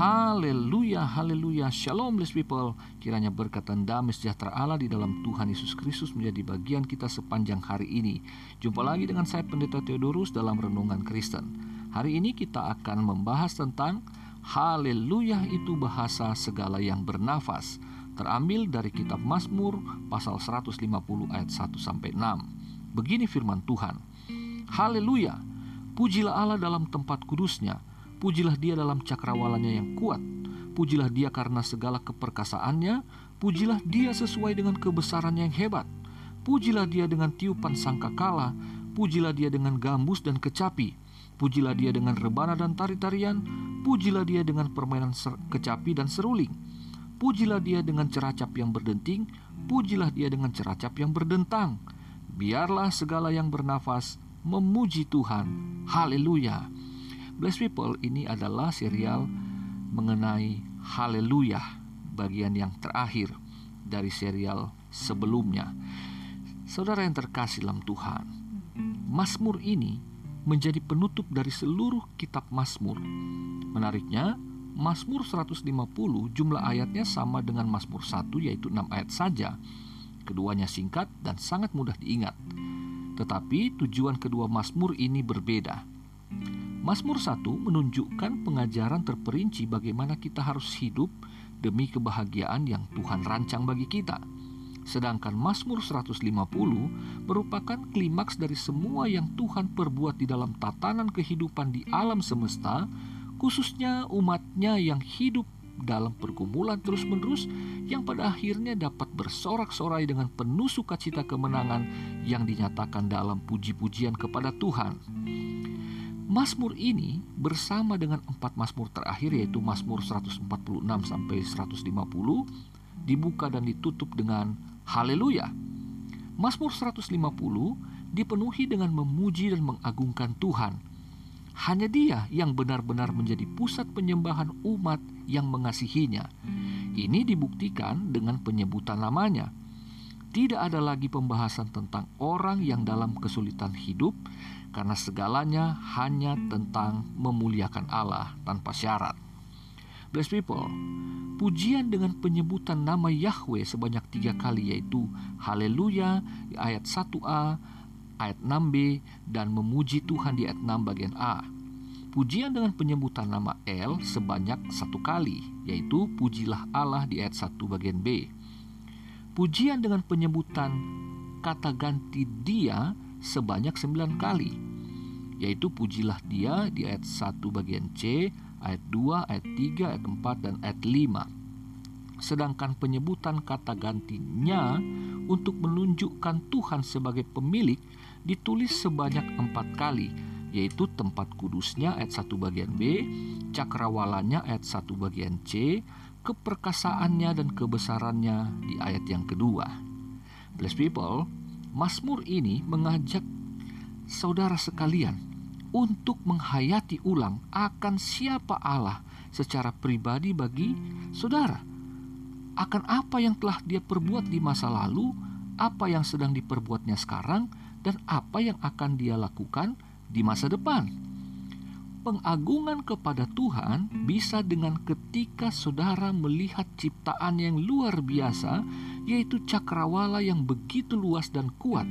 Haleluya, haleluya, shalom blessed people. Kiranya berkat dan damai sejahtera Allah di dalam Tuhan Yesus Kristus menjadi bagian kita sepanjang hari ini. Jumpa lagi dengan saya Pendeta Theodorus dalam Renungan Kristen. Hari ini kita akan membahas tentang Haleluya itu bahasa segala yang bernafas. Terambil dari kitab Mazmur pasal 150 ayat 1 sampai 6 Begini firman Tuhan. Haleluya, pujilah Allah dalam tempat kudusnya Pujilah dia dalam cakrawalanya yang kuat. Pujilah dia karena segala keperkasaannya. Pujilah dia sesuai dengan kebesarannya yang hebat. Pujilah dia dengan tiupan sangkakala. Pujilah dia dengan gambus dan kecapi. Pujilah dia dengan rebana dan tari-tarian. Pujilah dia dengan permainan kecapi dan seruling. Pujilah dia dengan ceracap yang berdenting. Pujilah dia dengan ceracap yang berdentang. Biarlah segala yang bernafas memuji Tuhan. Haleluya! Blessed People ini adalah serial mengenai Haleluya bagian yang terakhir dari serial sebelumnya. Saudara yang terkasih dalam Tuhan, Mazmur ini menjadi penutup dari seluruh kitab Mazmur. Menariknya, Mazmur 150 jumlah ayatnya sama dengan Mazmur 1 yaitu 6 ayat saja. Keduanya singkat dan sangat mudah diingat. Tetapi tujuan kedua Mazmur ini berbeda. Mazmur 1 menunjukkan pengajaran terperinci bagaimana kita harus hidup demi kebahagiaan yang Tuhan rancang bagi kita. Sedangkan Mazmur 150 merupakan klimaks dari semua yang Tuhan perbuat di dalam tatanan kehidupan di alam semesta, khususnya umatnya yang hidup dalam pergumulan terus-menerus yang pada akhirnya dapat bersorak-sorai dengan penuh sukacita kemenangan yang dinyatakan dalam puji-pujian kepada Tuhan. Mazmur ini bersama dengan empat Mazmur terakhir yaitu Mazmur 146 sampai 150 dibuka dan ditutup dengan haleluya. Mazmur 150 dipenuhi dengan memuji dan mengagungkan Tuhan. Hanya Dia yang benar-benar menjadi pusat penyembahan umat yang mengasihinya. Ini dibuktikan dengan penyebutan namanya. Tidak ada lagi pembahasan tentang orang yang dalam kesulitan hidup karena segalanya hanya tentang memuliakan Allah tanpa syarat. Blessed people, pujian dengan penyebutan nama Yahweh sebanyak tiga kali yaitu Haleluya di ayat 1a, ayat 6b, dan memuji Tuhan di ayat 6 bagian A. Pujian dengan penyebutan nama El sebanyak satu kali, yaitu Pujilah Allah di ayat 1 bagian B. Pujian dengan penyebutan kata ganti dia sebanyak sembilan kali yaitu pujilah dia di ayat 1 bagian C, ayat 2, ayat 3, ayat 4, dan ayat 5. Sedangkan penyebutan kata gantinya untuk menunjukkan Tuhan sebagai pemilik ditulis sebanyak empat kali, yaitu tempat kudusnya ayat 1 bagian B, cakrawalanya ayat 1 bagian C, keperkasaannya dan kebesarannya di ayat yang kedua. Blessed people, Mazmur ini mengajak saudara sekalian untuk menghayati ulang akan siapa Allah secara pribadi bagi saudara. Akan apa yang telah dia perbuat di masa lalu, apa yang sedang diperbuatnya sekarang, dan apa yang akan dia lakukan di masa depan. Pengagungan kepada Tuhan bisa dengan ketika saudara melihat ciptaan yang luar biasa, yaitu cakrawala yang begitu luas dan kuat,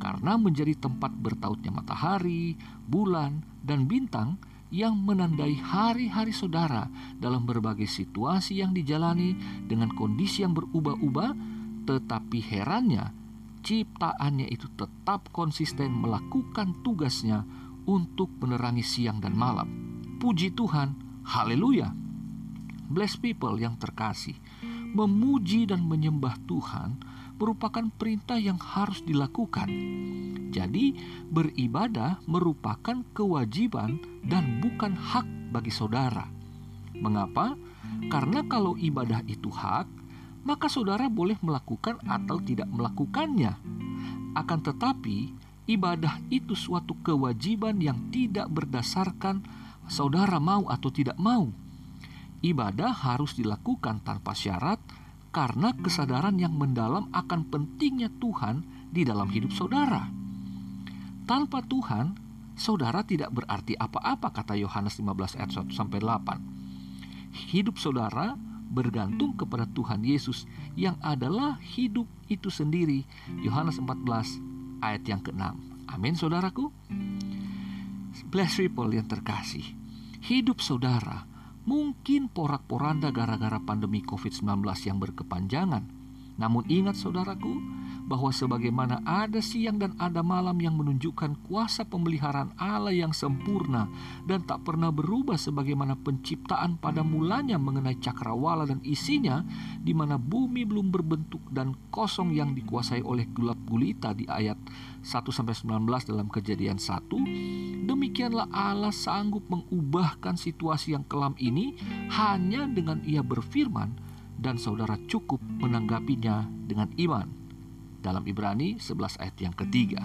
karena menjadi tempat bertautnya matahari, bulan, dan bintang yang menandai hari-hari saudara dalam berbagai situasi yang dijalani dengan kondisi yang berubah-ubah, tetapi herannya ciptaannya itu tetap konsisten melakukan tugasnya untuk menerangi siang dan malam. Puji Tuhan, haleluya. Bless people yang terkasih, memuji dan menyembah Tuhan merupakan perintah yang harus dilakukan. Jadi, beribadah merupakan kewajiban dan bukan hak bagi saudara. Mengapa? Karena kalau ibadah itu hak, maka saudara boleh melakukan atau tidak melakukannya. Akan tetapi, ibadah itu suatu kewajiban yang tidak berdasarkan saudara mau atau tidak mau. Ibadah harus dilakukan tanpa syarat karena kesadaran yang mendalam akan pentingnya Tuhan di dalam hidup saudara. Tanpa Tuhan, saudara tidak berarti apa-apa kata Yohanes 15 ayat 1 sampai 8. Hidup saudara bergantung kepada Tuhan Yesus yang adalah hidup itu sendiri. Yohanes 14 ayat yang ke-6. Amin saudaraku. Bless people yang terkasih. Hidup saudara mungkin porak-poranda gara-gara pandemi COVID-19 yang berkepanjangan. Namun ingat saudaraku, bahwa sebagaimana ada siang dan ada malam yang menunjukkan kuasa pemeliharaan Allah yang sempurna dan tak pernah berubah sebagaimana penciptaan pada mulanya mengenai cakrawala dan isinya di mana bumi belum berbentuk dan kosong yang dikuasai oleh gelap gulita di ayat 1 sampai 19 dalam Kejadian 1 demikianlah Allah sanggup mengubahkan situasi yang kelam ini hanya dengan ia berfirman dan saudara cukup menanggapinya dengan iman dalam Ibrani 11 ayat yang ketiga.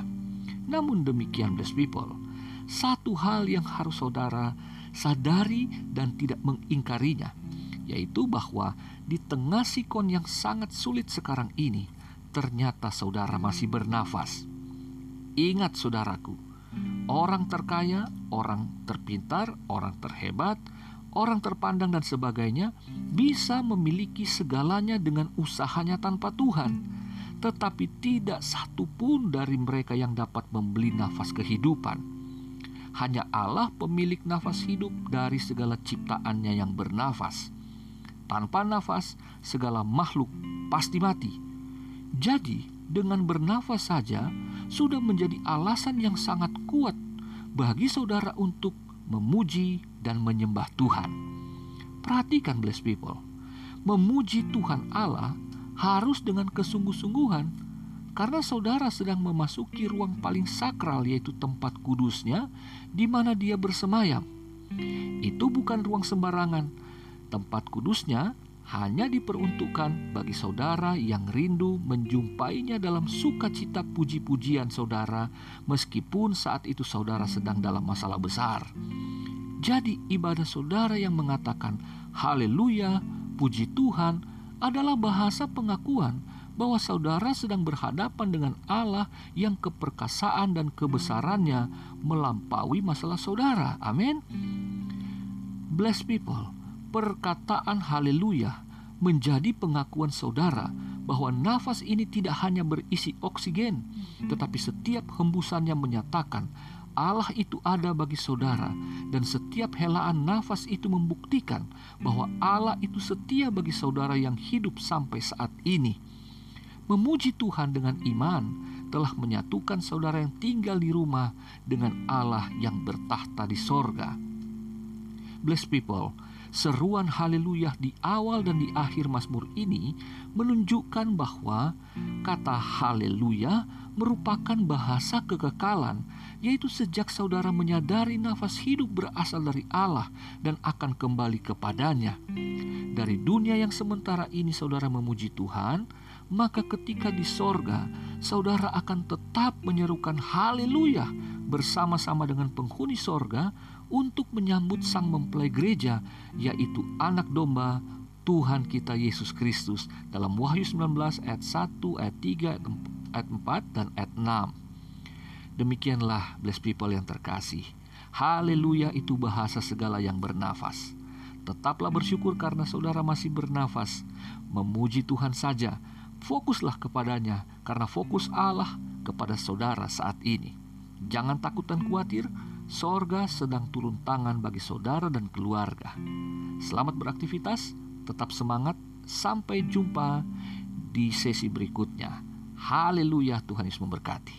Namun demikian blessed people, satu hal yang harus saudara sadari dan tidak mengingkarinya, yaitu bahwa di tengah sikon yang sangat sulit sekarang ini, ternyata saudara masih bernafas. Ingat saudaraku, orang terkaya, orang terpintar, orang terhebat, orang terpandang dan sebagainya bisa memiliki segalanya dengan usahanya tanpa Tuhan tetapi tidak satu pun dari mereka yang dapat membeli nafas kehidupan. Hanya Allah pemilik nafas hidup dari segala ciptaannya yang bernafas. Tanpa nafas, segala makhluk pasti mati. Jadi, dengan bernafas saja sudah menjadi alasan yang sangat kuat bagi saudara untuk memuji dan menyembah Tuhan. Perhatikan, blessed people, memuji Tuhan Allah harus dengan kesungguh-sungguhan karena saudara sedang memasuki ruang paling sakral yaitu tempat kudusnya di mana dia bersemayam. Itu bukan ruang sembarangan. Tempat kudusnya hanya diperuntukkan bagi saudara yang rindu menjumpainya dalam sukacita puji-pujian saudara meskipun saat itu saudara sedang dalam masalah besar. Jadi ibadah saudara yang mengatakan haleluya, puji Tuhan, adalah bahasa pengakuan bahwa saudara sedang berhadapan dengan Allah yang keperkasaan dan kebesarannya melampaui masalah saudara. Amin. Bless people, perkataan haleluya menjadi pengakuan saudara bahwa nafas ini tidak hanya berisi oksigen, tetapi setiap hembusannya menyatakan Allah itu ada bagi saudara, dan setiap helaan nafas itu membuktikan bahwa Allah itu setia bagi saudara yang hidup sampai saat ini. Memuji Tuhan dengan iman telah menyatukan saudara yang tinggal di rumah dengan Allah yang bertahta di sorga. Bless people, seruan haleluya di awal dan di akhir Mazmur ini menunjukkan bahwa kata haleluya merupakan bahasa kekekalan, yaitu sejak saudara menyadari nafas hidup berasal dari Allah dan akan kembali kepadanya. Dari dunia yang sementara ini saudara memuji Tuhan, maka ketika di sorga, saudara akan tetap menyerukan haleluya bersama-sama dengan penghuni sorga untuk menyambut sang mempelai gereja, yaitu anak domba Tuhan kita Yesus Kristus dalam Wahyu 19 ayat 1, ayat 3, ayat 4 dan ayat 6. Demikianlah blessed people yang terkasih. Haleluya itu bahasa segala yang bernafas. Tetaplah bersyukur karena saudara masih bernafas. Memuji Tuhan saja. Fokuslah kepadanya karena fokus Allah kepada saudara saat ini. Jangan takut dan khawatir, sorga sedang turun tangan bagi saudara dan keluarga. Selamat beraktivitas, tetap semangat, sampai jumpa di sesi berikutnya. Haleluya, Tuhan Yesus memberkati.